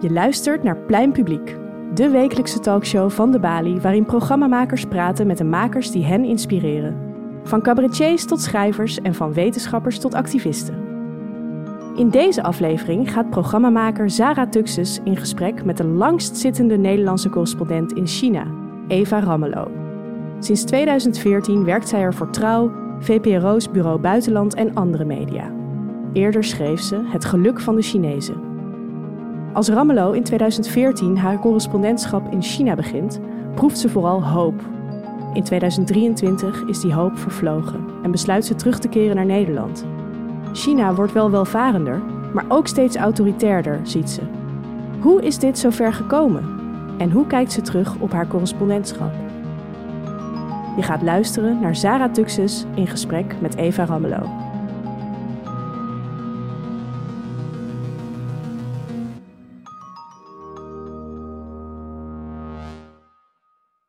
Je luistert naar Plein Publiek, de wekelijkse talkshow van de Bali waarin programmamakers praten met de makers die hen inspireren. Van cabaretiers tot schrijvers en van wetenschappers tot activisten. In deze aflevering gaat programmamaker Zara Tuxes in gesprek met de langstzittende Nederlandse correspondent in China, Eva Rammelo. Sinds 2014 werkt zij er voor Trouw, VPRO's Bureau Buitenland en andere media. Eerder schreef ze Het geluk van de Chinezen. Als Ramelow in 2014 haar correspondentschap in China begint, proeft ze vooral hoop. In 2023 is die hoop vervlogen en besluit ze terug te keren naar Nederland. China wordt wel welvarender, maar ook steeds autoritairder, ziet ze. Hoe is dit zo ver gekomen? En hoe kijkt ze terug op haar correspondentschap? Je gaat luisteren naar Zara Tuxes in gesprek met Eva Ramelow.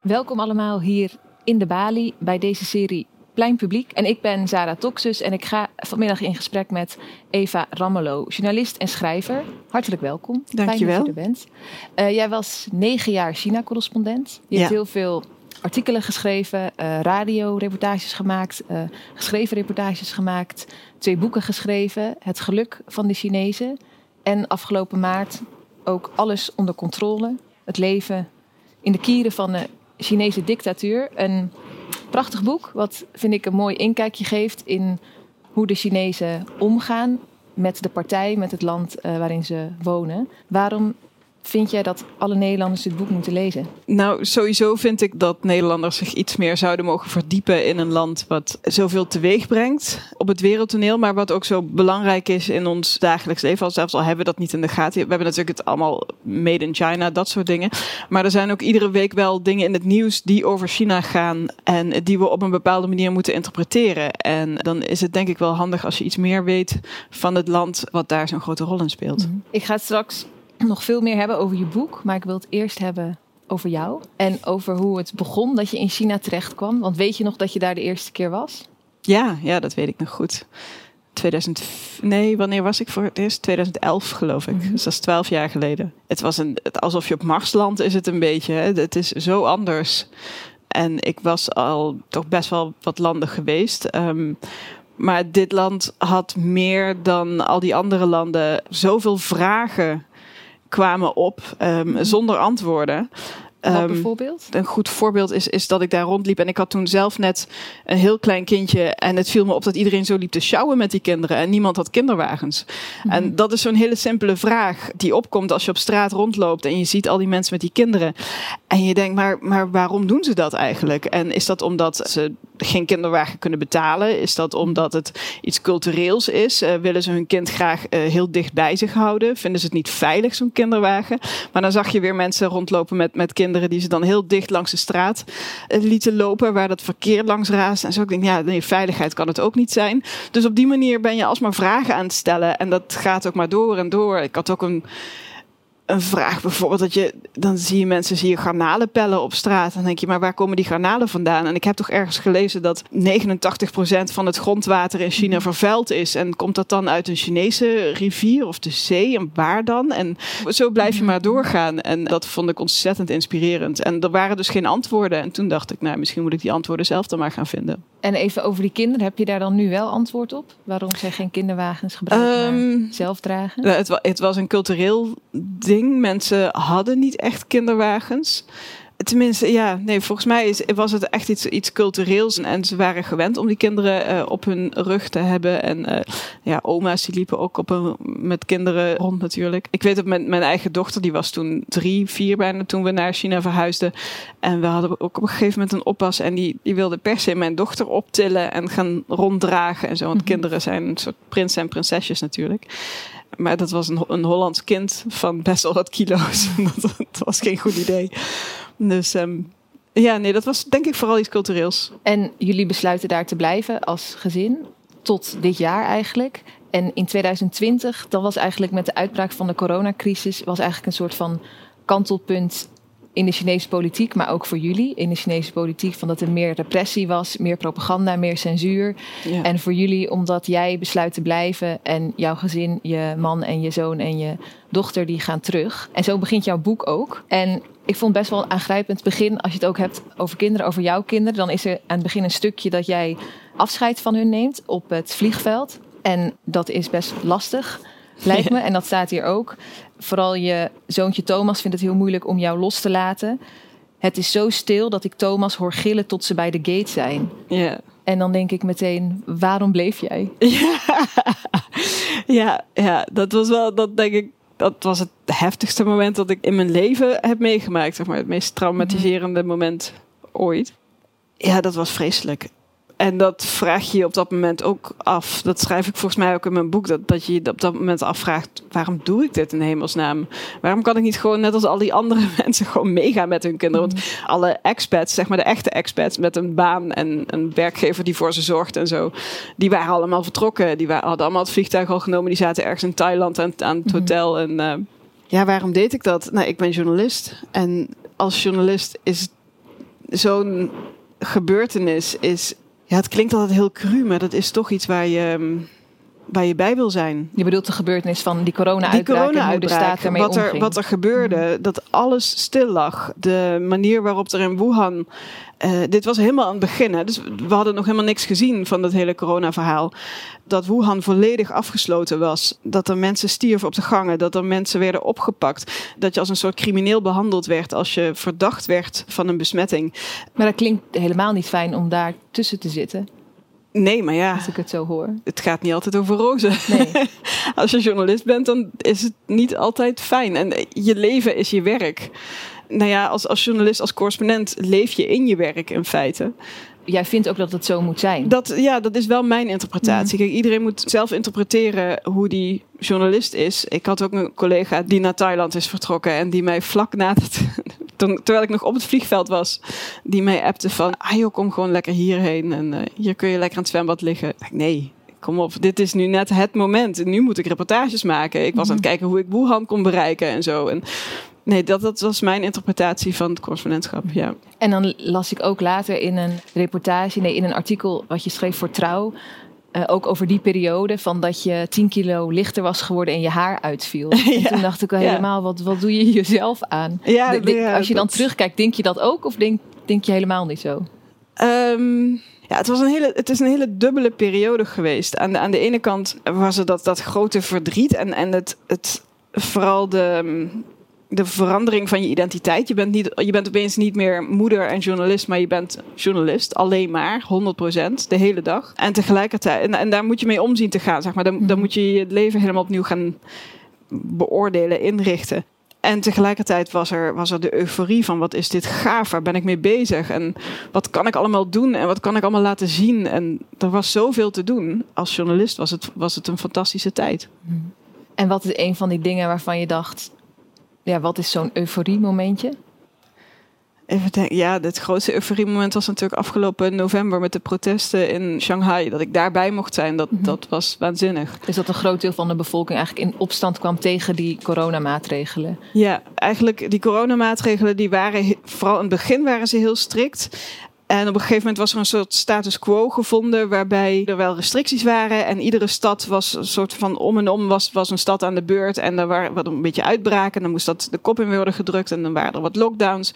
Welkom allemaal hier in de Bali bij deze serie Plein Publiek. En ik ben Zara Toxus en ik ga vanmiddag in gesprek met Eva Rammelo, journalist en schrijver. Hartelijk welkom. Dank je wel. dat je er bent. Uh, jij was negen jaar China-correspondent. Je Ja. hebt heel veel artikelen geschreven, uh, radioreportages gemaakt, uh, geschreven reportages gemaakt, twee boeken geschreven, Het geluk van de Chinezen. En afgelopen maart ook Alles onder controle, het leven in de kieren van de Chinese dictatuur. Een prachtig boek, wat vind ik een mooi inkijkje geeft in hoe de Chinezen omgaan met de partij, met het land uh, waarin ze wonen. Waarom vind jij dat alle Nederlanders dit boek moeten lezen? Nou, sowieso vind ik dat Nederlanders zich iets meer zouden mogen verdiepen in een land wat zoveel teweeg brengt op het wereldtoneel, maar wat ook zo belangrijk is in ons dagelijks leven. Al zelfs al hebben we dat niet in de gaten. We hebben natuurlijk het allemaal made in China, dat soort dingen. Maar er zijn ook iedere week wel dingen in het nieuws die over China gaan en die we op een bepaalde manier moeten interpreteren. En dan is het denk ik wel handig als je iets meer weet van het land wat daar zo'n grote rol in speelt. Ik ga straks nog veel meer hebben over je boek, maar ik wil het eerst hebben over jou en over hoe het begon dat je in China terecht kwam. Want weet je nog dat je daar de eerste keer was? Ja, ja, dat weet ik nog goed. 2000, nee, wanneer was ik voor het eerst? 2011 geloof ik. Mm-hmm. Dus dat is 12 jaar geleden. Het was een, het, alsof je op Mars landt, is het een beetje. Hè? Het is zo anders. En ik was al toch best wel wat landen geweest. Um, maar dit land had meer dan al die andere landen zoveel vragen kwamen op um, zonder antwoorden. Wat bijvoorbeeld? Um, een goed voorbeeld is, is dat ik daar rondliep en ik had toen zelf net een heel klein kindje en het viel me op dat iedereen zo liep te sjouwen met die kinderen en niemand had kinderwagens. Mm-hmm. En dat is zo'n hele simpele vraag die opkomt als je op straat rondloopt en je ziet al die mensen met die kinderen en je denkt, maar, maar waarom doen ze dat eigenlijk? En is dat omdat ze geen kinderwagen kunnen betalen? Is dat omdat het iets cultureels is? Uh, willen ze hun kind graag uh, heel dicht bij zich houden? Vinden ze het niet veilig, zo'n kinderwagen? Maar dan zag je weer mensen rondlopen met, met kinderen die ze dan heel dicht langs de straat uh, lieten lopen, waar dat verkeer langs raast. En zo ik denk, ja, nee, veiligheid kan het ook niet zijn. Dus op die manier ben je alsmaar vragen aan het stellen. En dat gaat ook maar door en door. Ik had ook een een vraag bijvoorbeeld dat je dan zie je mensen zie je garnalen pellen op straat. Dan denk je maar waar komen die garnalen vandaan? En ik heb toch ergens gelezen dat 89% van het grondwater in China vervuild is. En komt dat dan uit een Chinese rivier of de zee? En waar dan? En zo blijf je maar doorgaan. En dat vond ik ontzettend inspirerend. En er waren dus geen antwoorden. En toen dacht ik nou misschien moet ik die antwoorden zelf dan maar gaan vinden. En even over die kinderen heb je daar dan nu wel antwoord op? Waarom zij geen kinderwagens gebruiken um, zelf dragen? het, het was een cultureel ding Mensen hadden niet echt kinderwagens. Tenminste, ja, nee, volgens mij is, was het echt iets, iets cultureels. En ze waren gewend om die kinderen uh, op hun rug te hebben. En uh, ja, oma's die liepen ook op een, met kinderen rond natuurlijk. Ik weet dat mijn, mijn eigen dochter, die was toen drie, vier bijna toen we naar China verhuisden. En we hadden ook op een gegeven moment een oppas. En die, die wilde per se mijn dochter optillen en gaan ronddragen en zo. Want mm-hmm. kinderen zijn een soort prins en prinsesjes natuurlijk. Maar dat was een, een Hollands kind van best wel wat kilo's. dat, dat was geen goed idee. Dus um, ja, nee, dat was denk ik vooral iets cultureels. En jullie besluiten daar te blijven als gezin tot dit jaar eigenlijk. En in 2020, dan was eigenlijk met de uitbraak van de coronacrisis, was eigenlijk een soort van kantelpunt in de Chinese politiek, maar ook voor jullie in de Chinese politiek, van dat er meer repressie was, meer propaganda, meer censuur. Ja. En voor jullie omdat jij besluit te blijven en jouw gezin, je man en je zoon en je dochter, die gaan terug. En zo begint jouw boek ook. En ik vond best wel aangrijpend begin, als je het ook hebt over kinderen, over jouw kinderen, dan is er aan het begin een stukje dat jij afscheid van hun neemt op het vliegveld. En dat is best lastig, lijkt me. En dat staat hier ook. Vooral je zoontje Thomas vindt het heel moeilijk om jou los te laten. Het is zo stil dat ik Thomas hoor gillen tot ze bij de gate zijn. Ja. En dan denk ik meteen, waarom bleef jij? Ja. ja, ja, dat was wel, dat denk ik, dat was het heftigste moment dat ik in mijn leven heb meegemaakt. Zeg maar, het meest traumatiserende moment ooit. Ja, dat was vreselijk. En dat vraag je je op dat moment ook af. Dat schrijf ik volgens mij ook in mijn boek. Dat, dat je je op dat moment afvraagt: waarom doe ik dit in hemelsnaam? Waarom kan ik niet gewoon net als al die andere mensen gewoon meegaan met hun kinderen? Want alle expats, zeg maar de echte expats met een baan en een werkgever die voor ze zorgt en zo, die waren allemaal vertrokken. Die waren, hadden allemaal het vliegtuig al genomen. Die zaten ergens in Thailand aan, aan het hotel. En uh, ja, waarom deed ik dat? Nou, ik ben journalist. En als journalist is zo'n gebeurtenis is ja, het klinkt altijd heel cru, maar dat is toch iets waar je, waar je bij wil zijn. Je bedoelt de gebeurtenis van die corona-uitbraak corona en hoe de staat ermee wat er, omging. wat er gebeurde, dat alles stil lag. De manier waarop er in Wuhan... Uh, dit was helemaal aan het begin, hè, dus we hadden nog helemaal niks gezien van dat hele corona-verhaal. Dat Wuhan volledig afgesloten was. Dat er mensen stierven op de gangen. Dat er mensen werden opgepakt. Dat je als een soort crimineel behandeld werd als je verdacht werd van een besmetting. Maar dat klinkt helemaal niet fijn om daar tussen te zitten. Nee, maar ja. Als ik het zo hoor. Het gaat niet altijd over rozen. Nee. Als je journalist bent, dan is het niet altijd fijn. En je leven is je werk. Nou ja, als, als journalist, als correspondent, leef je in je werk in feite. Jij vindt ook dat het zo moet zijn. Dat, ja, dat is wel mijn interpretatie. Kijk, iedereen moet zelf interpreteren hoe die journalist is. Ik had ook een collega die naar Thailand is vertrokken en die mij vlak na het, terwijl ik nog op het vliegveld was, die mij appte van, ah joh, kom gewoon lekker hierheen en uh, hier kun je lekker aan het zwembad liggen. Nee, kom op, dit is nu net het moment. Nu moet ik reportages maken. Ik was aan het kijken hoe ik Wuhan kon bereiken en zo. En nee, dat, dat was mijn interpretatie van het correspondentschap, ja. En dan las ik ook later in een reportage, nee, in een artikel wat je schreef voor Trouw. Uh, ook over die periode van dat je 10 kilo lichter was geworden en je haar uitviel. ja, en toen dacht ik wel helemaal, wat, wat doe je jezelf aan? Ja, de, de, ja, als je dan terugkijkt, denk je dat ook of denk, denk je helemaal niet zo? Um, ja, het, was een hele, het is een hele dubbele periode geweest. Aan de, aan de ene kant was er dat, dat grote verdriet en, en het, het, vooral de, de verandering van je identiteit. Je bent, niet, je bent opeens niet meer moeder en journalist, maar je bent journalist. Alleen maar, 100% de hele dag. En tegelijkertijd, en, en daar moet je mee omzien te gaan, zeg maar. Dan, mm -hmm. dan moet je je leven helemaal opnieuw gaan beoordelen, inrichten. En tegelijkertijd was er, was er de euforie van wat is dit gaaf, waar ben ik mee bezig en wat kan ik allemaal doen en wat kan ik allemaal laten zien. En er was zoveel te doen. Als journalist was het, was het een fantastische tijd. En wat is een van die dingen waarvan je dacht, ja, wat is zo'n euforie-momentje? Even denken, ja, het grootste euforie-moment was natuurlijk afgelopen november met de protesten in Shanghai. Dat ik daarbij mocht zijn, dat, mm -hmm. dat was waanzinnig. Dus dat een groot deel van de bevolking eigenlijk in opstand kwam tegen die coronamaatregelen? Ja, eigenlijk die coronamaatregelen, die waren, vooral in het begin waren ze heel strikt. En op een gegeven moment was er een soort status quo gevonden waarbij er wel restricties waren. En iedere stad was een soort van om en om was, was een stad aan de beurt. En er waren wat een beetje uitbraken. En dan moest dat de kop in worden gedrukt. En dan waren er wat lockdowns.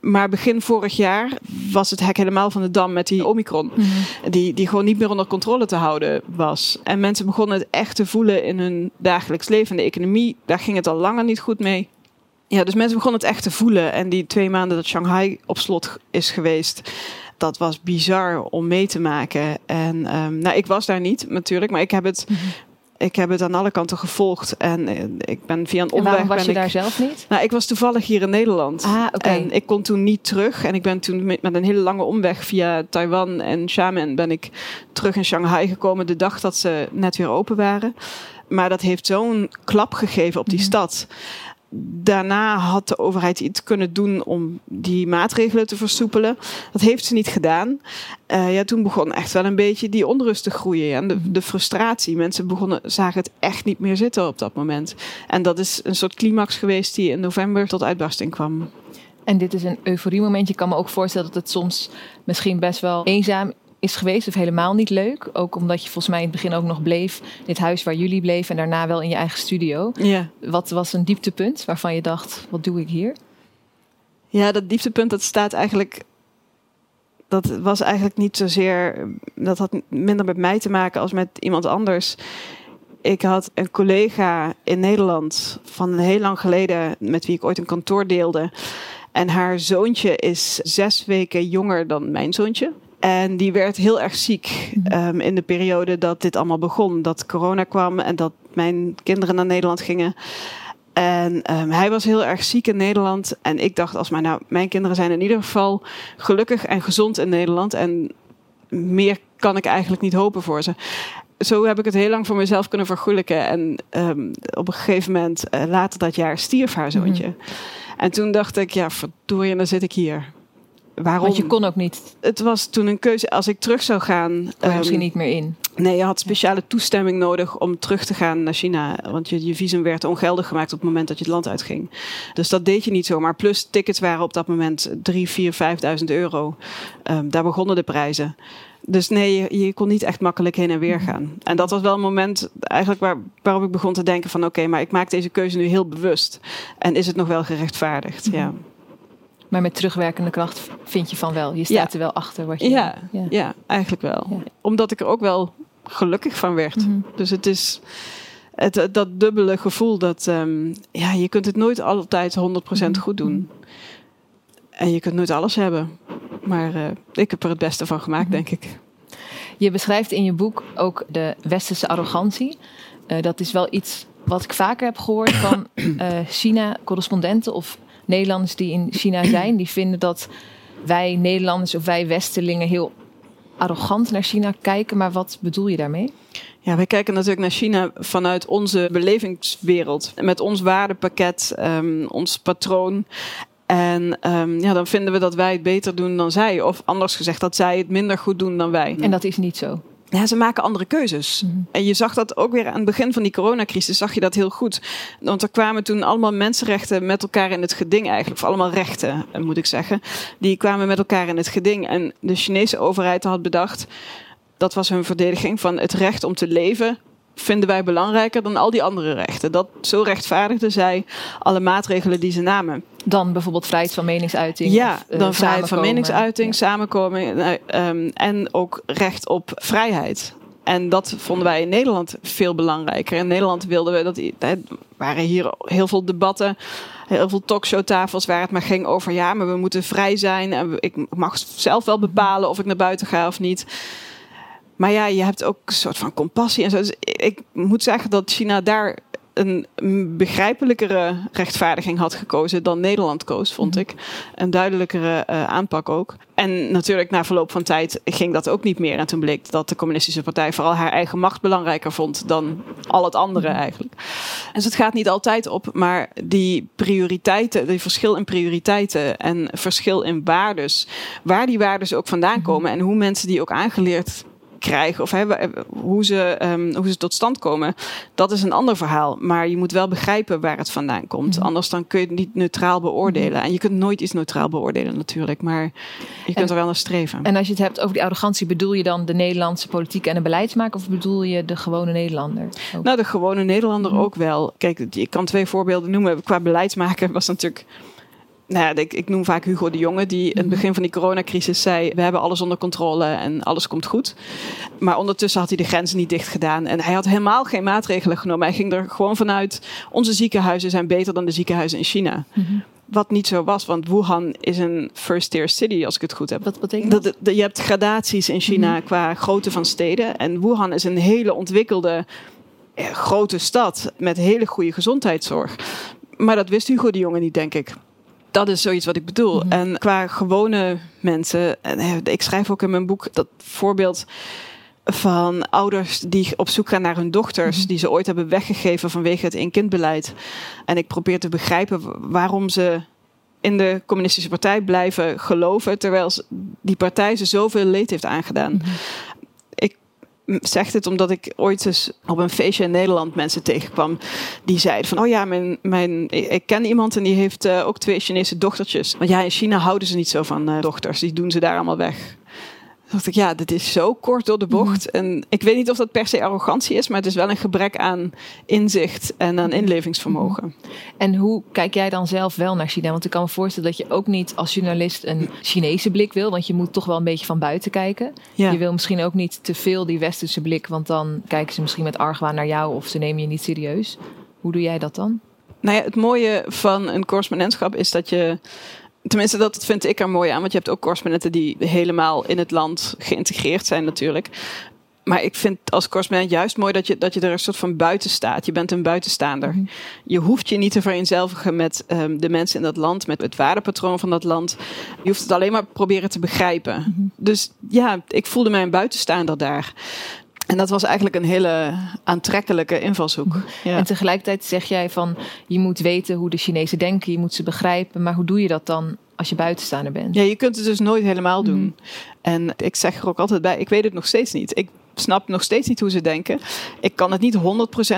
Maar begin vorig jaar was het hek helemaal van de dam met die Omicron. Mm -hmm. die, die gewoon niet meer onder controle te houden was. En mensen begonnen het echt te voelen in hun dagelijks leven. En de economie, daar ging het al langer niet goed mee. Ja, dus mensen begonnen het echt te voelen. En die twee maanden dat Shanghai op slot is geweest, dat was bizar om mee te maken. En um, nou, ik was daar niet natuurlijk, maar ik heb het. Mm -hmm. Ik heb het aan alle kanten gevolgd en uh, ik ben via een omweg. En was je ik, daar zelf niet? Nou, ik was toevallig hier in Nederland. Ah, okay. En ik kon toen niet terug. En ik ben toen met, met een hele lange omweg via Taiwan en Xiamen ben ik terug in Shanghai gekomen de dag dat ze net weer open waren. Maar dat heeft zo'n klap gegeven op die mm -hmm. stad daarna had de overheid iets kunnen doen om die maatregelen te versoepelen. Dat heeft ze niet gedaan. Uh, ja, toen begon echt wel een beetje die onrust te groeien en de, de, frustratie. Mensen begonnen, zagen het echt niet meer zitten op dat moment. En dat is een soort climax geweest die in november tot uitbarsting kwam. En dit is een euforiemoment. Je kan me ook voorstellen dat het soms misschien best wel eenzaam is geweest of helemaal niet leuk. Ook omdat je volgens mij in het begin ook nog bleef. Dit huis waar jullie bleven en daarna wel in je eigen studio. Ja. Wat was een dieptepunt waarvan je dacht, wat doe ik hier? Ja, dat dieptepunt dat staat eigenlijk. Dat was eigenlijk niet zozeer. Dat had minder met mij te maken als met iemand anders. Ik had een collega in Nederland van heel lang geleden, met wie ik ooit een kantoor deelde. En haar zoontje is zes weken jonger dan mijn zoontje. En die werd heel erg ziek um, in de periode dat dit allemaal begon. Dat corona kwam en dat mijn kinderen naar Nederland gingen. En um, hij was heel erg ziek in Nederland. En ik dacht, als maar nou, mijn kinderen zijn in ieder geval gelukkig en gezond in Nederland. En meer kan ik eigenlijk niet hopen voor ze. Zo heb ik het heel lang voor mezelf kunnen vergoelijken. En um, op een gegeven moment, uh, later dat jaar, stierf haar zoontje. Mm. En toen dacht ik, ja, verdorie, dan zit ik hier. Waarom? Want je kon ook niet. Het was toen een keuze. Als ik terug zou gaan. Kon je um, misschien niet meer in. Nee, je had speciale toestemming nodig om terug te gaan naar China. Want je, je visum werd ongeldig gemaakt op het moment dat je het land uitging. Dus dat deed je niet zomaar. Plus tickets waren op dat moment 3, 4, 5.000 euro. Um, daar begonnen de prijzen. Dus nee, je, je, kon niet echt makkelijk heen en weer gaan. En dat was wel een moment eigenlijk waar, waarop ik begon te denken van... oké, okay, maar ik maak deze keuze nu heel bewust. En is het nog wel gerechtvaardigd? Ja. Maar met terugwerkende kracht vind je van wel. Je staat ja. er wel achter wat je. Ja, ja. ja eigenlijk wel. Ja. Omdat ik er ook wel gelukkig van werd. Mm -hmm. Dus het is het, dat dubbele gevoel dat um, ja, je kunt het nooit altijd 100% mm -hmm. goed doen. En je kunt nooit alles hebben. Maar uh, ik heb er het beste van gemaakt, mm -hmm. denk ik. Je beschrijft in je boek ook de westerse arrogantie. Uh, dat is wel iets wat ik vaker heb gehoord van uh, China-correspondenten of Nederlanders die in China zijn, die vinden dat wij Nederlanders of wij Westelingen heel arrogant naar China kijken. Maar wat bedoel je daarmee? Ja, wij kijken natuurlijk naar China vanuit onze belevingswereld. Met ons waardepakket, um, ons patroon. En um, ja, dan vinden we dat wij het beter doen dan zij. Of anders gezegd, dat zij het minder goed doen dan wij. En dat is niet zo. Ja, ze maken andere keuzes. Mm -hmm. En je zag dat ook weer aan het begin van die coronacrisis, zag je dat heel goed. Want er kwamen toen allemaal mensenrechten met elkaar in het geding eigenlijk. Of allemaal rechten, moet ik zeggen. Die kwamen met elkaar in het geding. En de Chinese overheid had bedacht, dat was hun verdediging, van het recht om te leven vinden wij belangrijker dan al die andere rechten. Dat, zo rechtvaardigden zij alle maatregelen die ze namen. Dan bijvoorbeeld vrijheid van meningsuiting? Ja, of, uh, dan vrijheid van meningsuiting, ja. samenkomen uh, um, en ook recht op vrijheid. En dat vonden wij in Nederland veel belangrijker. In Nederland wilden we dat. Er waren hier heel veel debatten, heel veel talkshowtafels waar het maar ging over ja, maar we moeten vrij zijn. En ik mag zelf wel bepalen of ik naar buiten ga of niet. Maar ja, je hebt ook een soort van compassie en zo. Dus ik moet zeggen dat China daar een begrijpelijkere rechtvaardiging had gekozen dan Nederland koos, vond -hmm. ik. Een duidelijkere uh, aanpak ook. En natuurlijk, na verloop van tijd ging dat ook niet meer. En toen bleek dat de Communistische Partij vooral haar eigen macht belangrijker vond dan al het andere eigenlijk. Dus het gaat niet altijd op, maar die prioriteiten, die verschil in prioriteiten en verschil in waardes, waar die waardes ook vandaan komen en hoe mensen die ook aangeleerd krijgen of hebben, hoe, ze, um, hoe ze tot stand komen, dat is een ander verhaal. Maar je moet wel begrijpen waar het vandaan komt. Mm -hmm. Anders dan kun je het niet neutraal beoordelen. En je kunt nooit iets neutraal beoordelen natuurlijk, maar je kunt en, er wel naar streven. En als je het hebt over die arrogantie, bedoel je dan de Nederlandse politiek en de beleidsmaker of bedoel je de gewone Nederlander? Ook? Nou, de gewone Nederlander mm -hmm. ook wel. Kijk, ik kan twee voorbeelden noemen. Qua beleidsmaker was natuurlijk nou ja, ik, ik, noem vaak Hugo de Jonge, die in het begin van die coronacrisis zei: We hebben alles onder controle en alles komt goed. Maar ondertussen had hij de grenzen niet dicht gedaan. En hij had helemaal geen maatregelen genomen. Hij ging er gewoon vanuit: onze ziekenhuizen zijn beter dan de ziekenhuizen in China. Mm -hmm. Wat niet zo was, want Wuhan is een first-tier city, als ik het goed heb. Wat betekent dat? dat, dat je hebt gradaties in China mm -hmm. qua grootte van steden. En Wuhan is een hele ontwikkelde eh, grote stad met hele goede gezondheidszorg. Maar dat wist Hugo de Jonge niet, denk ik dat is zoiets wat ik bedoel. Mm -hmm. En qua gewone mensen, en ik schrijf ook in mijn boek dat voorbeeld van ouders die op zoek gaan naar hun dochters, mm -hmm. die ze ooit hebben weggegeven vanwege het één-kindbeleid. En ik probeer te begrijpen waarom ze in de communistische partij blijven geloven, terwijl die partij ze zoveel leed heeft aangedaan. Mm -hmm. Ik zeg dit omdat ik ooit eens op een feestje in Nederland mensen tegenkwam die zeiden van, oh ja, mijn, mijn, ik ken iemand en die heeft uh, ook twee Chinese dochtertjes. Want ja, in China houden ze niet zo van uh, dochters, die doen ze daar allemaal weg dacht ik, ja, dit is zo kort door de bocht. Mhm. En ik weet niet of dat per se arrogantie is, maar het is wel een gebrek aan inzicht en aan inlevingsvermogen. Mhm. En hoe kijk jij dan zelf wel naar China? Want ik kan me voorstellen dat je ook niet als journalist een Chinese blik wil, want je moet toch wel een beetje van buiten kijken. Je wil misschien ook niet te veel die westerse blik, want dan kijken ze misschien met argwaan naar jou of ze nemen je niet serieus. Hoe doe jij dat dan? Nou ja, het mooie van een correspondentschap is dat je Tenminste, dat vind ik er mooi aan. Want je hebt ook correspondenten die helemaal in het land geïntegreerd zijn natuurlijk. Maar ik vind als correspondent juist mooi dat je, dat je er een soort van buiten staat. Je bent een buitenstaander. Mhm. Je hoeft je niet te vereenzelvigen met um, de mensen in dat land, met het waardepatroon van dat land. Je hoeft het alleen maar proberen te begrijpen. Mhm. Dus ja, ik voelde mij een buitenstaander daar. En dat was eigenlijk een hele aantrekkelijke invalshoek. Ja. En tegelijkertijd zeg jij van je moet weten hoe de Chinezen denken, je moet ze begrijpen. Maar hoe doe je dat dan als je buitenstaander bent? Ja, je kunt het dus nooit helemaal doen. Mhm. En ik zeg er ook altijd bij, ik weet het nog steeds niet. Ik snap nog steeds niet hoe ze denken. Ik kan het niet 100%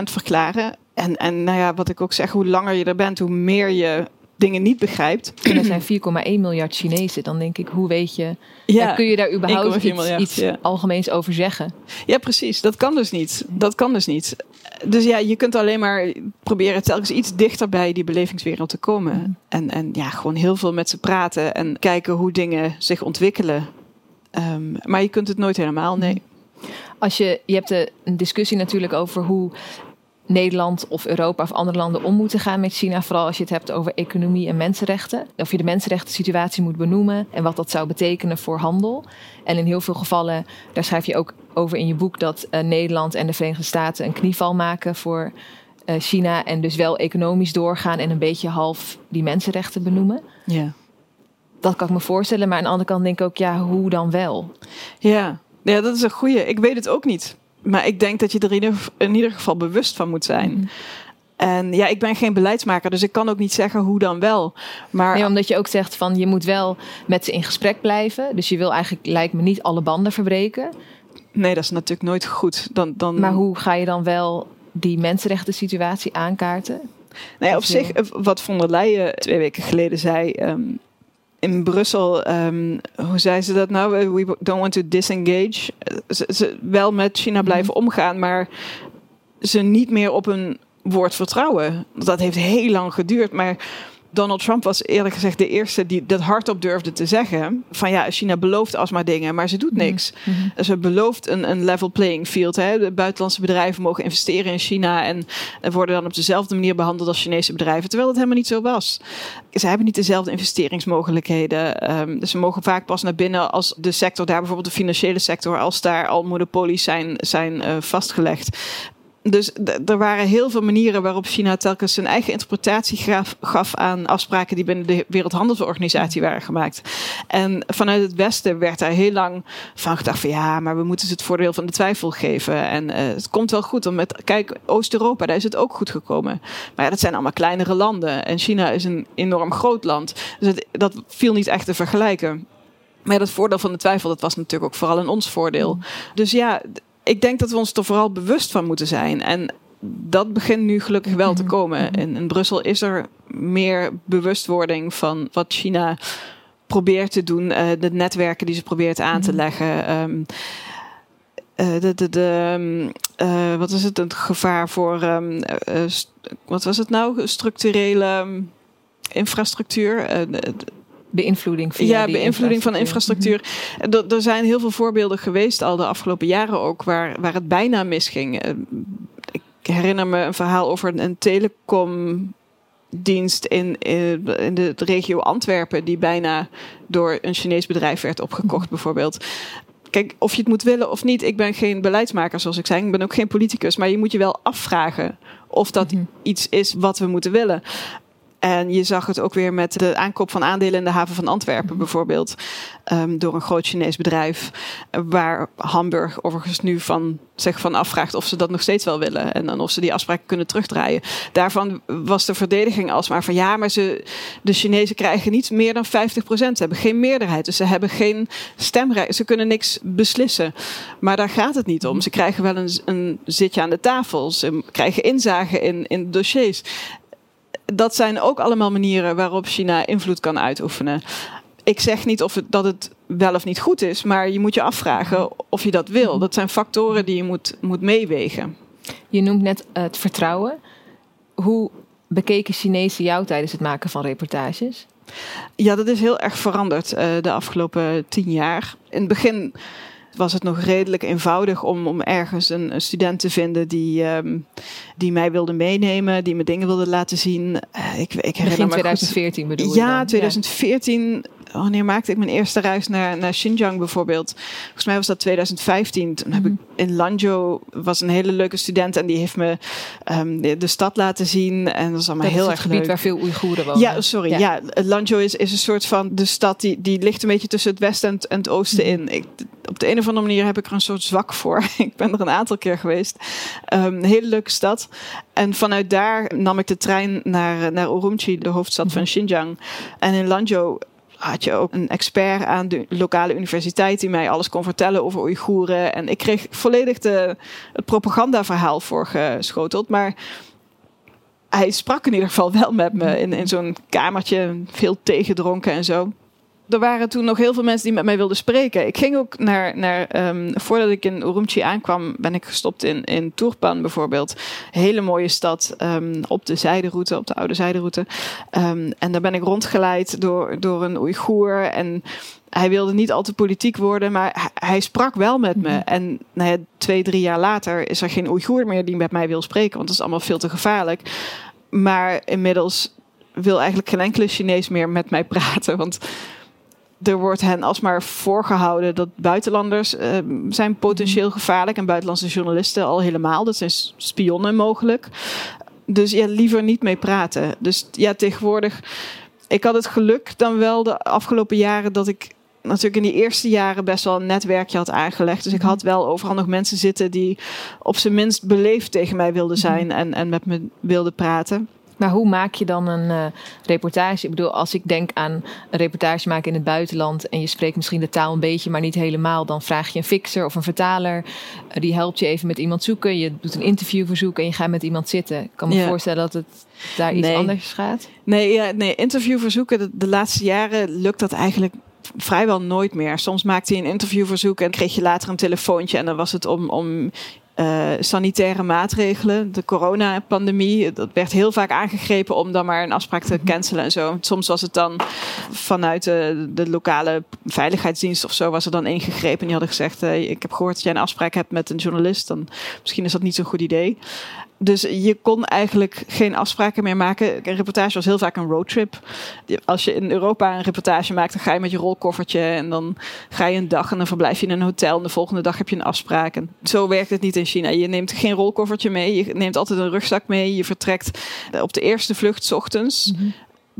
verklaren. En, en nou ja, wat ik ook zeg, hoe langer je er bent, hoe meer je dingen niet begrijpt. En er zijn 4,1 miljard Chinezen. Dan denk ik, hoe weet je... Ja, kun je daar überhaupt iets, iets algemeens over zeggen? Ja, precies. Dat kan dus niet. Dat kan dus niet. Dus ja, je kunt alleen maar proberen telkens iets dichter bij die belevingswereld te komen. Mm. En, en ja, gewoon heel veel met ze praten en kijken hoe dingen zich ontwikkelen. Um, maar je kunt het nooit helemaal, nee. Als je, je hebt een discussie natuurlijk over hoe Nederland of Europa of andere landen om moeten gaan met China. Vooral als je het hebt over economie en mensenrechten. Of je de mensenrechten situatie moet benoemen en wat dat zou betekenen voor handel. En in heel veel gevallen, daar schrijf je ook over in je boek, dat uh, Nederland en de Verenigde Staten een knieval maken voor uh, China. En dus wel economisch doorgaan en een beetje half die mensenrechten benoemen. Ja. Dat kan ik me voorstellen. Maar aan de andere kant denk ik ook, ja, hoe dan wel? Ja, ja dat is een goede. Ik weet het ook niet maar ik denk dat je er in ieder, in ieder geval bewust van moet zijn. Mhm. En ja, ik ben geen beleidsmaker, dus ik kan ook niet zeggen hoe dan wel. Maar nee, omdat je ook zegt van je moet wel met ze in gesprek blijven. Dus je wil eigenlijk, lijkt me, niet alle banden verbreken. Nee, dat is natuurlijk nooit goed. Dan, dan... Maar hoe ga je dan wel die mensenrechten situatie aankaarten? Nou ja, op zich, wat von der Leyen twee weken geleden zei. Ehm, in Brussel, um, hoe zei ze dat nou? We don't want to disengage. Ze, ze wel met China blijven mhm. omgaan, maar ze niet meer op een woord vertrouwen. Dat heeft heel lang geduurd, maar Donald Trump was eerlijk gezegd de eerste die dat hardop durfde te zeggen. Van ja, China belooft alsmaar dingen, maar ze doet mhm. niks. Mm Ze belooft een, een level playing field. Hè. De buitenlandse bedrijven mogen investeren in China en worden dan op dezelfde manier behandeld als Chinese bedrijven. Terwijl dat helemaal niet zo was. Ze hebben niet dezelfde investeringsmogelijkheden. Um, dus ze mogen vaak pas naar binnen als de sector, daar bijvoorbeeld de financiële sector, als daar al monopolies zijn, zijn uh, vastgelegd. Dus er waren heel veel manieren waarop China telkens zijn eigen interpretatie gaf, aan afspraken die binnen de Wereldhandelsorganisatie waren gemaakt. En vanuit het Westen werd daar heel lang van gedacht van ja, maar we moeten ze het voordeel van de twijfel geven. En uh, het komt wel goed. Met, kijk, Oost-Europa, daar is het ook goed gekomen. Maar ja, dat zijn allemaal kleinere landen. En China is een enorm groot land. Dus dat viel niet echt te vergelijken. Maar dat voordeel van de twijfel, dat was natuurlijk ook vooral in ons voordeel. Mm. Dus ja, ik denk dat we ons er vooral bewust van moeten zijn. En dat begint nu gelukkig wel te mhm. komen. In, in Brussel is er meer bewustwording van wat China probeert te doen, uh, de netwerken die ze probeert aan te mhm. leggen. Um, uh, de, de, de, uh, wat is het? Het gevaar voor, um, wat was het nou? Structurele infrastructuur beïnvloeding Ja, beïnvloeding van infrastructuur. Er, er zijn heel veel voorbeelden geweest al de afgelopen jaren ook waar, waar het bijna misging. Eh, ik herinner me een verhaal over een telecomdienst in, in, de regio Antwerpen, die bijna door een Chinees bedrijf werd opgekocht, bijvoorbeeld. Kijk, of je het moet willen of niet, ik ben geen beleidsmaker, zoals ik zei. Ik ben ook geen politicus, maar je moet je wel afvragen of dat mhm. iets is wat we moeten willen. En je zag het ook weer met de aankoop van aandelen in de haven van Antwerpen mhm. bijvoorbeeld. Um, door een groot Chinees bedrijf. Waar Hamburg overigens nu van zich van afvraagt of ze dat nog steeds wel willen. En dan of ze die afspraken kunnen terugdraaien. Daarvan was de verdediging alsmaar van ja, maar ze, de Chinezen krijgen niet meer dan 50%. Ze hebben geen meerderheid. Dus ze hebben geen stemrecht. Ze kunnen niks beslissen. Maar daar gaat het niet om. Ze krijgen wel een, een zitje aan de tafel. Ze krijgen inzage in, in dossiers dat zijn ook allemaal manieren waarop China invloed kan uitoefenen. Ik zeg niet of het, dat het wel of niet goed is, maar je moet je afvragen of je dat wil. Dat zijn factoren die je moet, moet meewegen. Je noemt net het vertrouwen. Hoe bekeken Chinezen jou tijdens het maken van reportages? Ja, dat is heel erg veranderd uh, de afgelopen tien jaar. In het begin was het nog redelijk eenvoudig om, om ergens een, een student te vinden die, um, die mij wilde meenemen, die me dingen wilde laten zien. Uh, ik, ik herinner Begin 2014 goed. bedoel je? Ja, 2014 wanneer maakte ik mijn eerste reis naar, naar Xinjiang bijvoorbeeld? Volgens mij was dat 2015. Toen heb ik mhm. in Lanzhou was een hele leuke student en die heeft me um, de, de, stad laten zien en dat was allemaal heel erg het gebied waar veel Oeigoeren wonen. Ja, sorry. Ja, ja Lanzhou is, is een soort van de stad die, die ligt een beetje tussen het westen en, het oosten mhm. in. Ik, op de een of andere manier heb ik er een soort zwak voor. ik ben er een aantal keer geweest. Um, een hele leuke stad. En vanuit daar nam ik de trein naar, naar Urumqi, de hoofdstad van mhm. Xinjiang. En in Lanzhou had je ook een expert aan de lokale universiteit die mij alles kon vertellen over Oeigoeren. En ik kreeg volledig de, het propagandaverhaal voorgeschoteld. Maar hij sprak in ieder geval wel met me in, in zo'n kamertje, veel tegendronken en zo er waren toen nog heel veel mensen die met mij wilden spreken. Ik ging ook naar, naar um, voordat ik in Urumqi aankwam, ben ik gestopt in, in Turpan bijvoorbeeld. Hele mooie stad um, op de zijderoute, op de oude zijderoute. Um, en daar ben ik rondgeleid door, door een Oeigoer. En hij wilde niet al te politiek worden, maar hij, sprak wel met me. Mhm. En nou ja, twee, drie jaar later is er geen Oeigoer meer die met mij wil spreken, want dat is allemaal veel te gevaarlijk. Maar inmiddels wil eigenlijk geen enkele Chinees meer met mij praten, want er wordt hen alsmaar voorgehouden dat buitenlanders uh, zijn potentieel gevaarlijk en buitenlandse journalisten al helemaal. Dat zijn spionnen mogelijk. Dus ja, liever niet mee praten. Dus ja, tegenwoordig. Ik had het geluk dan wel de afgelopen jaren dat ik natuurlijk in die eerste jaren best wel een netwerkje had aangelegd. Dus ik had wel overal nog mensen zitten die op zijn minst beleefd tegen mij wilden zijn mhm. en, en met me wilden praten. Maar hoe maak je dan een uh, reportage? Ik bedoel, als ik denk aan een reportage maken in het buitenland en je spreekt misschien de taal een beetje, maar niet helemaal, dan vraag je een fixer of een vertaler. Uh, die helpt je even met iemand zoeken. Je doet een interviewverzoek en je gaat met iemand zitten. Ik kan me voorstellen dat het daar iets anders gaat. Nee, ja, nee interviewverzoeken, de, de laatste jaren lukt dat eigenlijk vrijwel nooit meer. Soms maakte hij een interviewverzoek en kreeg je later een telefoontje. En dan was het om, om uh, sanitaire maatregelen, de coronapandemie. Dat werd heel vaak aangegrepen om dan maar een afspraak te mhm. cancelen en zo. Soms was het dan vanuit de, de lokale veiligheidsdienst of zo was er dan ingegrepen. En die hadden gezegd, uh, ik heb gehoord dat jij een afspraak hebt met een journalist. Dan misschien is dat niet zo'n goed idee. Dus je kon eigenlijk geen afspraken meer maken. Een reportage was heel vaak een roadtrip. Als je in Europa een reportage maakt, dan ga je met je rolkoffertje en dan ga je een dag en dan verblijf je in een hotel. En de volgende dag heb je een afspraak. En zo werkt het niet in China. Je neemt geen rolkoffertje mee, je neemt altijd een rugzak mee. Je vertrekt op de eerste vlucht s ochtends. Mhm.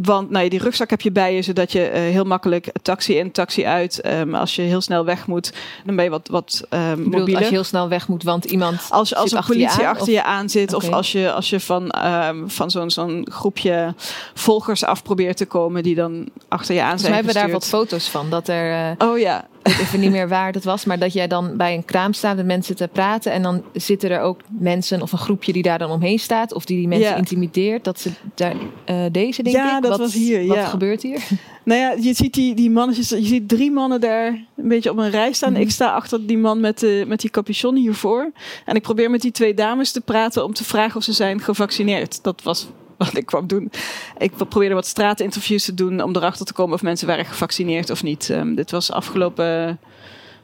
Want nou, die rugzak heb je bij je, zodat je uh, heel makkelijk taxi in, taxi uit. Um, als je heel snel weg moet, dan ben je wat, wat um, mobieler. Als je heel snel weg moet, want iemand. Als, als een politie achter je aan zit, of als je, als je van, um, van zo'n zo'n groepje volgers af probeert te komen, die dan achter je aan zijn. We hebben daar wat foto's van. Dat er, uh, oh ja weet even niet meer waar dat was, maar dat jij dan bij een kraam staat met mensen te praten en dan zitten er ook mensen of een groepje die daar dan omheen staat of die die mensen intimideert. Dat ze daar, uh, deze denk ja, ik. dat was hier. Wat ja. gebeurt hier? Nou ja, je ziet die, die mannetjes, je ziet drie mannen daar een beetje op een rij staan. Mhm. Ik sta achter die man met, de, met die capuchon hiervoor. En ik probeer met die twee dames te praten om te vragen of ze zijn gevaccineerd. Dat was wat ik kwam doen. Ik probeerde wat straatinterviews te doen om erachter te komen of mensen waren gevaccineerd of niet. Um, dit was afgelopen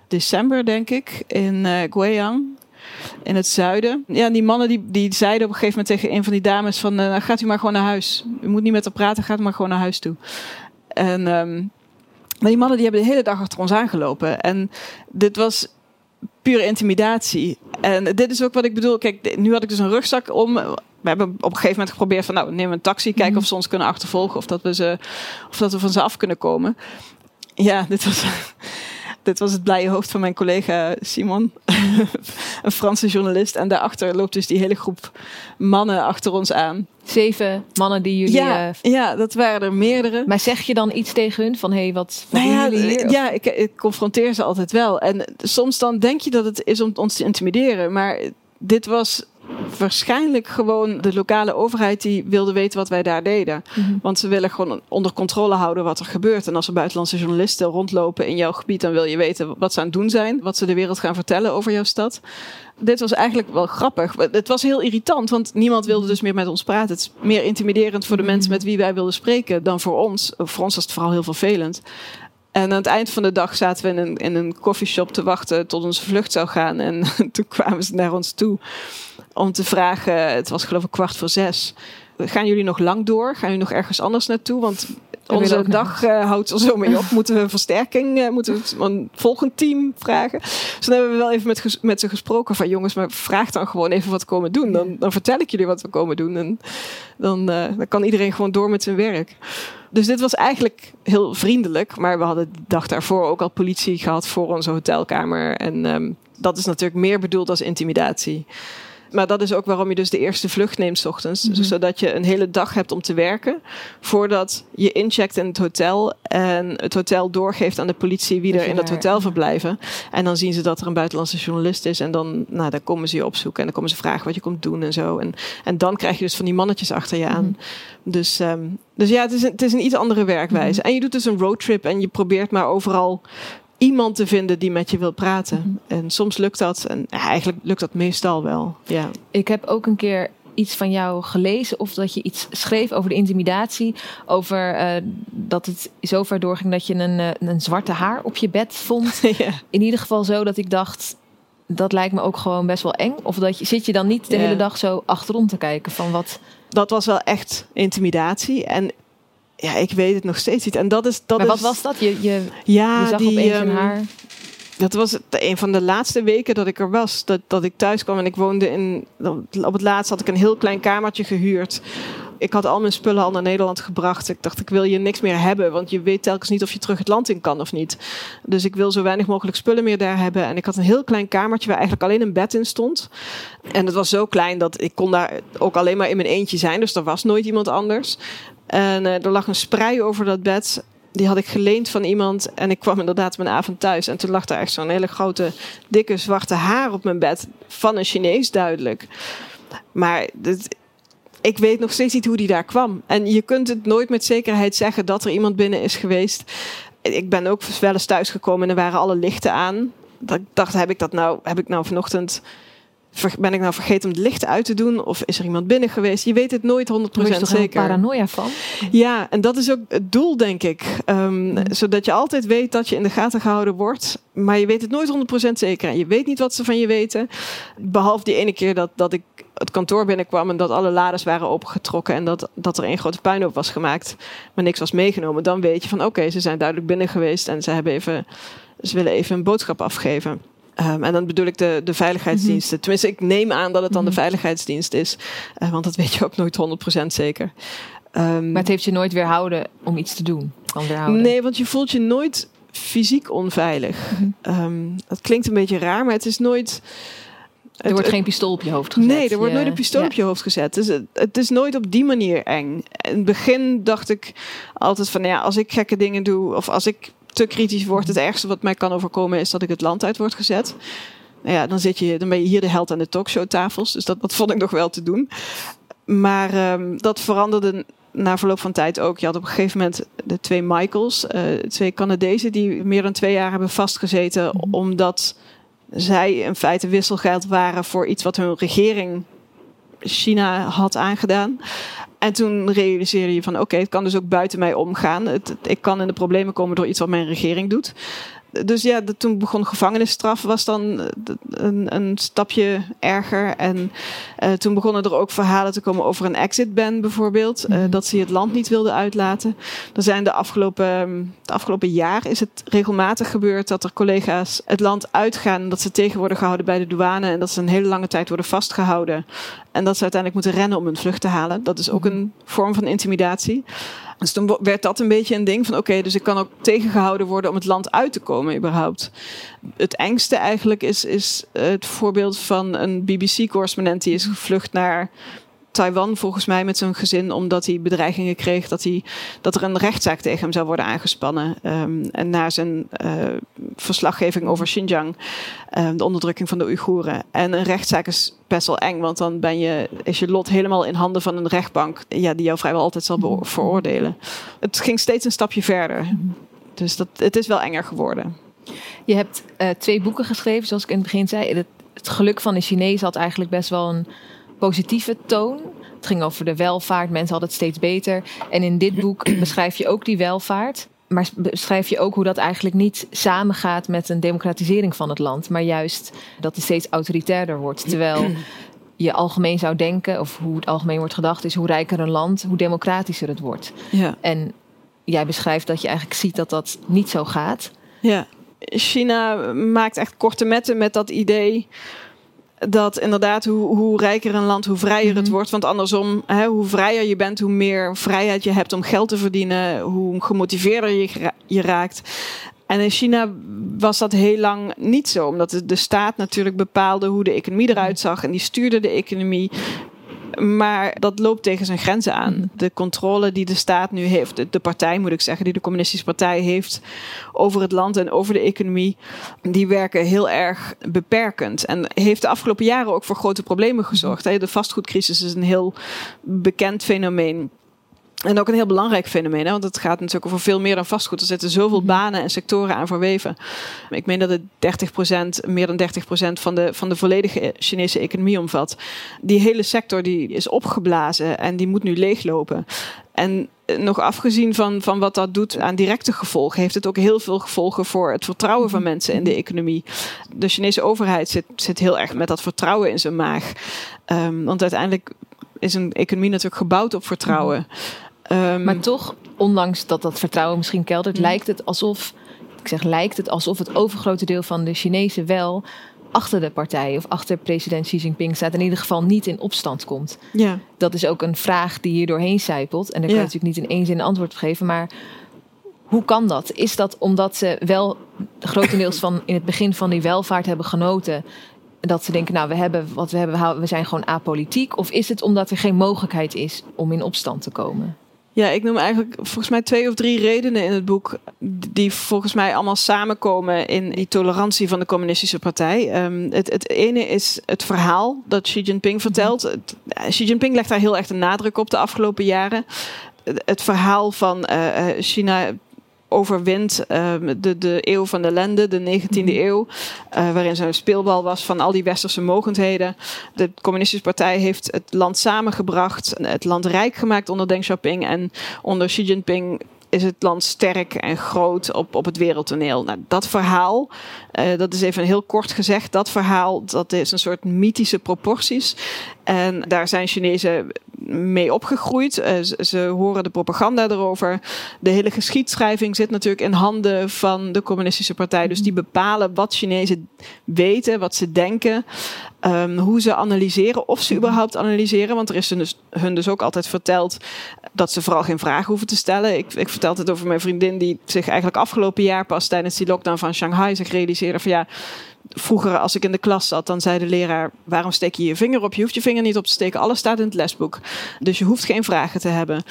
december, denk ik, in uh, Guiyang. In het zuiden. Ja, die mannen die, die zeiden op een gegeven moment tegen een van die dames van... Uh, gaat u maar gewoon naar huis. U moet niet met haar praten, gaat maar gewoon naar huis toe. En um, maar die mannen die hebben de hele dag achter ons aangelopen. En dit was pure intimidatie. En dit is ook wat ik bedoel. Kijk, nu had ik dus een rugzak om. We hebben op een gegeven moment geprobeerd van, nou, neem een taxi, kijken Mhm. of ze ons kunnen achtervolgen of dat we ze, of dat we van ze af kunnen komen. Ja, dit was, dit was het blije hoofd van mijn collega Simon, een Franse journalist. En daarachter loopt dus die hele groep mannen achter ons aan. Zeven mannen die jullie... Ja, eh, ja, dat waren er meerdere. maar zeg je dan iets tegen hun van, hé, hey, wat, Nou ja, hier? Ja ik, ik confronteer ze altijd wel. En soms dan denk je dat het is om ons te intimideren. Maar dit was waarschijnlijk gewoon de lokale overheid die wilde weten wat wij daar deden. Mhm. Want ze willen gewoon onder controle houden wat er gebeurt. En als er buitenlandse journalisten rondlopen in jouw gebied, dan wil je weten wat ze aan het doen zijn. Wat ze de wereld gaan vertellen over jouw stad. Dit was eigenlijk wel grappig. Het was heel irritant, want niemand wilde dus meer met ons praten. Het is meer intimiderend voor de mensen met wie wij wilden spreken dan voor ons. Voor ons was het vooral heel vervelend. En aan het eind van de dag zaten we in een, in een koffieshop te wachten tot onze vlucht zou gaan. En toen kwamen ze naar ons toe om te vragen, het was geloof ik kwart voor zes. Gaan jullie nog lang door? Gaan jullie nog ergens anders naartoe? Want onze dag eh, houdt er zo mee op. Moeten we versterking, eh, moeten we een volgend team vragen? Dus dan hebben we wel even met, met ze gesproken van jongens, maar vraag dan gewoon even wat we komen doen. Dan, dan vertel ik jullie wat we komen doen. En dan, eh, dan kan iedereen gewoon door met zijn werk. Dus dit was eigenlijk heel vriendelijk. Maar we hadden de dag daarvoor ook al politie gehad voor onze hotelkamer. En ehm, dat is natuurlijk meer bedoeld als intimidatie. Maar dat is ook waarom je dus de eerste vlucht neemt 's ochtends. Mhm. Zodat je een hele dag hebt om te werken. Voordat je incheckt in het hotel. En het hotel doorgeeft aan de politie wie Dat er in dat hotel ja. verblijven. En dan zien ze dat er een buitenlandse journalist is. En dan, nou, dan komen ze je opzoeken. En dan komen ze vragen wat je komt doen en zo. En, en dan krijg je dus van die mannetjes achter je aan. Mhm. Dus, ehm, dus ja, het is, een, het is een iets andere werkwijze. Mhm. En je doet dus een roadtrip en je probeert maar overal iemand te vinden die met je wil praten. Mhm. En soms lukt dat. En eigenlijk lukt dat meestal wel. Ja. Ik heb ook een keer iets van jou gelezen of dat je iets schreef over de intimidatie. Over eh, dat het zo ver doorging dat je een, eh, een zwarte haar op je bed vond. ja. In ieder geval zo dat ik dacht, dat lijkt me ook gewoon best wel eng. Of dat je, zit je dan niet de hele dag zo achterom te kijken van wat... Dat was wel echt intimidatie. En ja, ik weet het nog steeds niet. En dat is. Dat maar wat is, was dat? Je, je, Ja, je zag die, opeens een ehm, haar. Dat was het, een van de laatste weken dat ik er was. Dat, dat ik thuis kwam en ik woonde in. Op het laatst had ik een heel klein kamertje gehuurd. Ik had al mijn spullen al naar Nederland gebracht. Ik dacht, ik wil je niks meer hebben. Want je weet telkens niet of je terug het land in kan of niet. Dus ik wil zo weinig mogelijk spullen meer daar hebben. En ik had een heel klein kamertje waar eigenlijk alleen een bed in stond. En het was zo klein dat ik kon daar ook alleen maar in mijn eentje zijn. Dus er was nooit iemand anders. En eh, er lag een sprei over dat bed. Die had ik geleend van iemand. En ik kwam inderdaad mijn avond thuis. En toen lag daar echt zo'n hele grote, dikke, zwarte haar op mijn bed. Van een Chinees duidelijk. Maar dit, ik weet nog steeds niet hoe die daar kwam. En je kunt het nooit met zekerheid zeggen dat er iemand binnen is geweest. Ik ben ook wel eens thuisgekomen en er waren alle lichten aan. Dat ik dacht, heb ik dat nou, heb ik nou vanochtend... Ben ik nou vergeten om de lichten uit te doen? Of is er iemand binnen geweest? Je weet het nooit 100% Daar je toch zeker. paranoia van? Ja, en dat is ook het doel, denk ik. Ehm. Zodat je altijd weet dat je in de gaten gehouden wordt. Maar je weet het nooit 100% zeker. En je weet niet wat ze van je weten. Behalve die ene keer dat, dat ik het kantoor binnenkwam en dat alle lades waren opengetrokken. En dat, dat er één grote puinhoop was gemaakt. Maar niks was meegenomen. Dan weet je van oké, ze zijn duidelijk binnen geweest. En ze, hebben even, ze willen even een boodschap afgeven. Ehm, en dan bedoel ik de, de veiligheidsdiensten. Tenminste, ik neem aan dat het dan Mhm. de veiligheidsdienst is. Eh, want dat weet je ook nooit 100% zeker. Ehm, Maar het heeft je nooit weerhouden om iets te doen. Nee, want je voelt je nooit fysiek onveilig. Mhm. Ehm, dat klinkt een beetje raar, maar het is nooit. Er wordt geen pistool op je hoofd gezet. Nee, er wordt nooit een pistool ja. op je hoofd gezet. Dus het, het is nooit op die manier eng. In het begin dacht ik altijd van, ja, als ik gekke dingen doe of als ik te kritisch word, het ergste wat mij kan overkomen is dat ik het land uit word gezet. Nou ja, dan, zit je, dan ben je hier de held aan de talkshowtafels. Dus dat, dat vond ik nog wel te doen. Maar ehm, dat veranderde na verloop van tijd ook. Je had op een gegeven moment de twee Michaels, eh, twee Canadezen, die meer dan twee jaar hebben vastgezeten. Mhm. omdat zij in feite wisselgeld waren voor iets wat hun regering China had aangedaan. En toen realiseerde je van oké, het kan dus ook buiten mij omgaan. Het, ik kan in de problemen komen door iets wat mijn regering doet. Dus ja, de, toen begon gevangenisstraf, was dan eh, een, een stapje erger. En uh, toen begonnen er ook verhalen te komen over een exit ban bijvoorbeeld. Uh, dat ze het land niet wilden uitlaten. Er zijn de afgelopen, de afgelopen jaar is het regelmatig gebeurd dat er collega's het land uitgaan. Dat ze tegen worden gehouden bij de douane. En dat ze een hele lange tijd worden vastgehouden. En dat ze uiteindelijk moeten rennen om hun vlucht te halen. Dat is ook een vorm van intimidatie. Dus toen werd dat een beetje een ding van oké, dus ik kan ook tegengehouden worden om het land uit te komen überhaupt. Het engste eigenlijk is, is het voorbeeld van een BBC-correspondent die is gevlucht naar Taiwan volgens mij met zijn gezin, omdat hij bedreigingen kreeg dat, hij, dat er een rechtszaak tegen hem zou worden aangespannen. Um, en na zijn uh, verslaggeving over Xinjiang, um, de onderdrukking van de Oeigoeren. En een rechtszaak is best wel eng, want dan ben je, is je lot helemaal in handen van een rechtbank, ja, die jou vrijwel altijd zal veroordelen. Het ging steeds een stapje verder. Dus dat, het is wel enger geworden. Je hebt uh, twee boeken geschreven, zoals ik in het begin zei. Het, het geluk van de Chinees had eigenlijk best wel een positieve toon. Het ging over de welvaart, mensen hadden het steeds beter. En in dit boek beschrijf je ook die welvaart. Maar beschrijf je ook hoe dat eigenlijk niet samengaat met een democratisering van het land. Maar juist dat het steeds autoritairder wordt. Terwijl je algemeen zou denken, of hoe het algemeen wordt gedacht, is hoe rijker een land, hoe democratischer het wordt. Ja. En jij beschrijft dat je eigenlijk ziet dat dat niet zo gaat. Ja, China maakt echt korte metten met dat idee dat inderdaad, hoe, hoe rijker een land, hoe vrijer het mhm. wordt. Want andersom, hè, hoe vrijer je bent, hoe meer vrijheid je hebt om geld te verdienen, hoe gemotiveerder je, je raakt. En in China was dat heel lang niet zo, omdat de staat natuurlijk bepaalde hoe de economie eruit zag en die stuurde de economie. Maar dat loopt tegen zijn grenzen aan. Mhm. De controle die de staat nu heeft, de, partij moet ik zeggen, die de Communistische Partij heeft over het land en over de economie, die werken heel erg beperkend. En heeft de afgelopen jaren ook voor grote problemen gezorgd. De vastgoedcrisis is een heel bekend fenomeen. En ook een heel belangrijk fenomeen, hè? want het gaat natuurlijk over veel meer dan vastgoed. Er zitten zoveel mhm. banen en sectoren aan verweven. Ik meen dat het 30%, meer dan 30% van de, van de volledige Chinese economie omvat. Die hele sector die is opgeblazen en die moet nu leeglopen. En nog afgezien van, van wat dat doet aan directe gevolgen, heeft het ook heel veel gevolgen voor het vertrouwen van mhm. mensen in de economie. De Chinese overheid zit, zit heel erg met dat vertrouwen in zijn maag. Um, want uiteindelijk is een economie natuurlijk gebouwd op vertrouwen. Mhm. Um, maar toch, ondanks dat dat vertrouwen misschien keldert, mm. lijkt het alsof, ik zeg lijkt het alsof het overgrote deel van de Chinezen wel achter de partij of achter president Xi Jinping staat. In ieder geval niet in opstand komt. Ja. Dat is ook een vraag die hier doorheen zijpelt. En daar kan je natuurlijk niet in één zin een antwoord op geven. Maar hoe kan dat? Is dat omdat ze wel grotendeels van in het begin van die welvaart hebben genoten? Dat ze denken, nou, we hebben wat we hebben, we zijn gewoon apolitiek. Of is het omdat er geen mogelijkheid is om in opstand te komen? Ja, ik noem eigenlijk volgens mij twee of drie redenen in het boek die volgens mij allemaal samenkomen in die tolerantie van de communistische partij. Um, het, het, ene is het verhaal dat Xi Jinping vertelt. Xi Jinping legt daar heel erg de nadruk op de afgelopen jaren. Het verhaal van uh, China overwint ehm, de, de eeuw van de lende, de 19e mhm. eeuw, uh, waarin ze een speelbal was van al die westerse mogendheden. De Communistische Partij heeft het land samengebracht, het land rijk gemaakt onder Deng Xiaoping en onder Xi Jinping is het land sterk en groot op, op het wereldtoneel. Nou, dat verhaal, uh, dat is even heel kort gezegd, dat verhaal, dat is een soort mythische proporties. En daar zijn Chinezen mee opgegroeid. Uh, ze, horen de propaganda erover. De hele geschiedschrijving zit natuurlijk in handen van de Communistische Partij. Dus die bepalen wat Chinezen weten, wat ze denken. Um, hoe ze analyseren, of ze überhaupt analyseren. Want er is hun dus, hun dus ook altijd verteld dat ze vooral geen vragen hoeven te stellen. Ik, ik vertelde het over mijn vriendin die zich eigenlijk afgelopen jaar pas tijdens die lockdown van Shanghai zich realiseerde van ja vroeger als ik in de klas zat, dan zei de leraar: waarom steek je je vinger op? Je hoeft je vinger niet op te steken. Alles staat in het lesboek. Dus je hoeft geen vragen te hebben.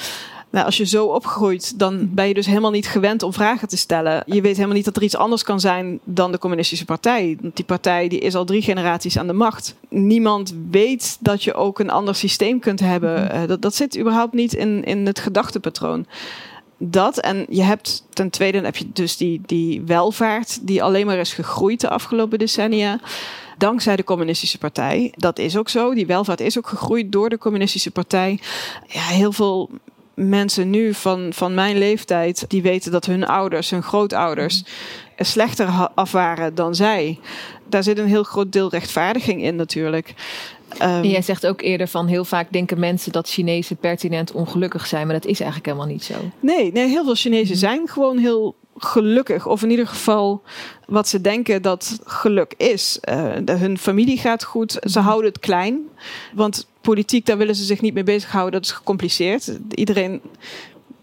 Nou, als je zo opgroeit, dan ben je dus helemaal niet gewend om vragen te stellen. Je weet helemaal niet dat er iets anders kan zijn dan de communistische partij. Die partij die is al drie generaties aan de macht. Niemand weet dat je ook een ander systeem kunt hebben. Mhm. Eh, dat, dat zit überhaupt niet in, in het gedachtepatroon dat. En je hebt ten tweede heb je dus die, die welvaart die alleen maar is gegroeid de afgelopen decennia. Dankzij de communistische partij. Dat is ook zo. Die welvaart is ook gegroeid door de communistische partij. Ja, heel veel mensen nu van, van mijn leeftijd, die weten dat hun ouders, hun grootouders, slechter af waren dan zij. Daar zit een heel groot deel rechtvaardiging in natuurlijk. Um, jij zegt ook eerder van heel vaak denken mensen dat Chinezen pertinent ongelukkig zijn, maar dat is eigenlijk helemaal niet zo. Nee, nee heel veel Chinezen mhm. zijn gewoon heel gelukkig. Of in ieder geval wat ze denken dat geluk is. Uh, hun familie gaat goed. Ze mhm. houden het klein. Want politiek, daar willen ze zich niet mee bezighouden. Dat is gecompliceerd. Iedereen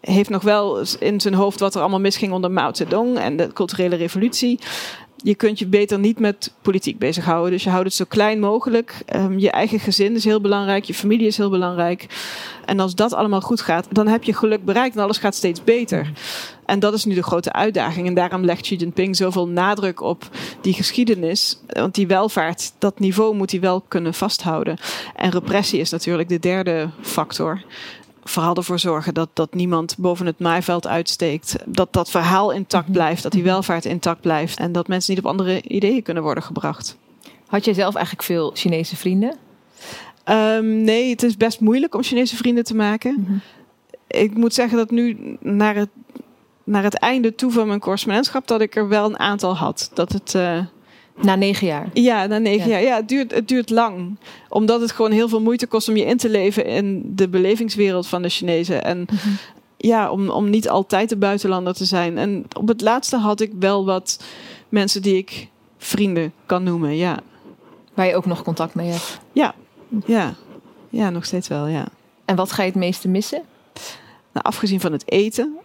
heeft nog wel in zijn hoofd wat er allemaal misging onder Mao Zedong en de culturele revolutie je kunt je beter niet met politiek bezighouden. Dus je houdt het zo klein mogelijk. Um, je eigen gezin is heel belangrijk. Je familie is heel belangrijk. En als dat allemaal goed gaat, dan heb je geluk bereikt en alles gaat steeds beter. En dat is nu de grote uitdaging. En daarom legt Xi Jinping zoveel nadruk op die geschiedenis. Want die welvaart, dat niveau moet hij wel kunnen vasthouden. En repressie is natuurlijk de derde factor vooral ervoor zorgen dat, dat niemand boven het maaiveld uitsteekt. Dat dat verhaal intact mhm. blijft, dat die welvaart intact blijft. En dat mensen niet op andere ideeën kunnen worden gebracht. Had jij zelf eigenlijk veel Chinese vrienden? Ehm, nee, het is best moeilijk om Chinese vrienden te maken. Mhm. Ik moet zeggen dat nu naar het, naar het einde toe van mijn correspondentschap... dat ik er wel een aantal had. Dat het... Uh, na negen jaar? Ja, na negen jaar. Ja, het duurt, het duurt lang. Omdat het gewoon heel veel moeite kost om je in te leven in de belevingswereld van de Chinezen. En mhm. ja, om, om niet altijd de buitenlander te zijn. En op het laatste had ik wel wat mensen die ik vrienden kan noemen, ja. Waar je ook nog contact mee hebt? Ja, ja. Ja, nog steeds wel, ja. En wat ga je het meeste missen? Nou, afgezien van het eten.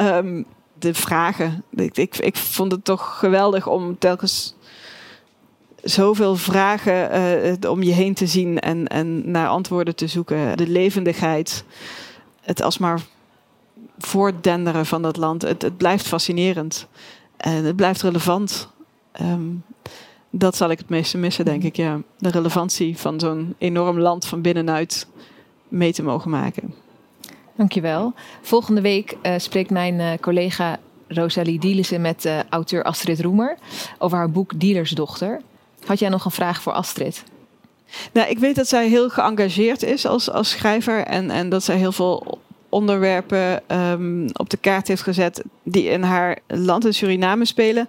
um, de vragen. Ik, ik, ik vond het toch geweldig om telkens zoveel vragen uh, om je heen te zien en, en naar antwoorden te zoeken. De levendigheid, het alsmaar voortdenderen van dat land. Het, het blijft fascinerend en het blijft relevant. Um, dat zal ik het meeste missen, denk ik. Ja. De relevantie van zo'n enorm land van binnenuit mee te mogen maken. Dankjewel. Volgende week uh, spreekt mijn uh, collega Rosalie Dielissen met uh, auteur Astrid Roemer over haar boek Dealersdochter. Had jij nog een vraag voor Astrid? Nou, ik weet dat zij heel geëngageerd is als, als schrijver en, en dat zij heel veel onderwerpen um, op de kaart heeft gezet die in haar land in Suriname spelen.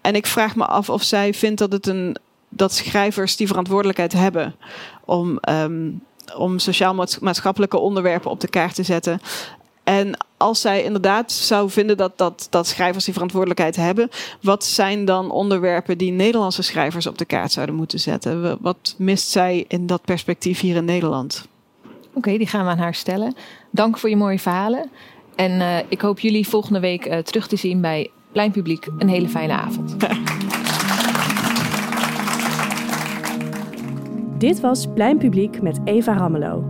En ik vraag me af of zij vindt dat het een dat schrijvers die verantwoordelijkheid hebben om um, om sociaal-maatschappelijke onderwerpen op de kaart te zetten. En als zij inderdaad zou vinden dat, dat, dat schrijvers die verantwoordelijkheid hebben, wat zijn dan onderwerpen die Nederlandse schrijvers op de kaart zouden moeten zetten? Wat mist zij in dat perspectief hier in Nederland? Oké, die gaan we aan haar stellen. Dank voor je mooie verhalen. En uh, ik hoop jullie volgende week uh, terug te zien bij Plein Publiek. Een hele fijne avond. Dit was Plein Publiek met Eva Rammelo.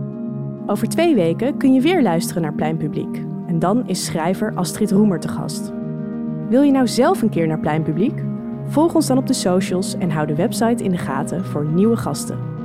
Over twee weken kun je weer luisteren naar Plein Publiek. En dan is schrijver Astrid Roemer te gast. Wil je nou zelf een keer naar Plein Publiek? Volg ons dan op de socials en hou de website in de gaten voor nieuwe gasten.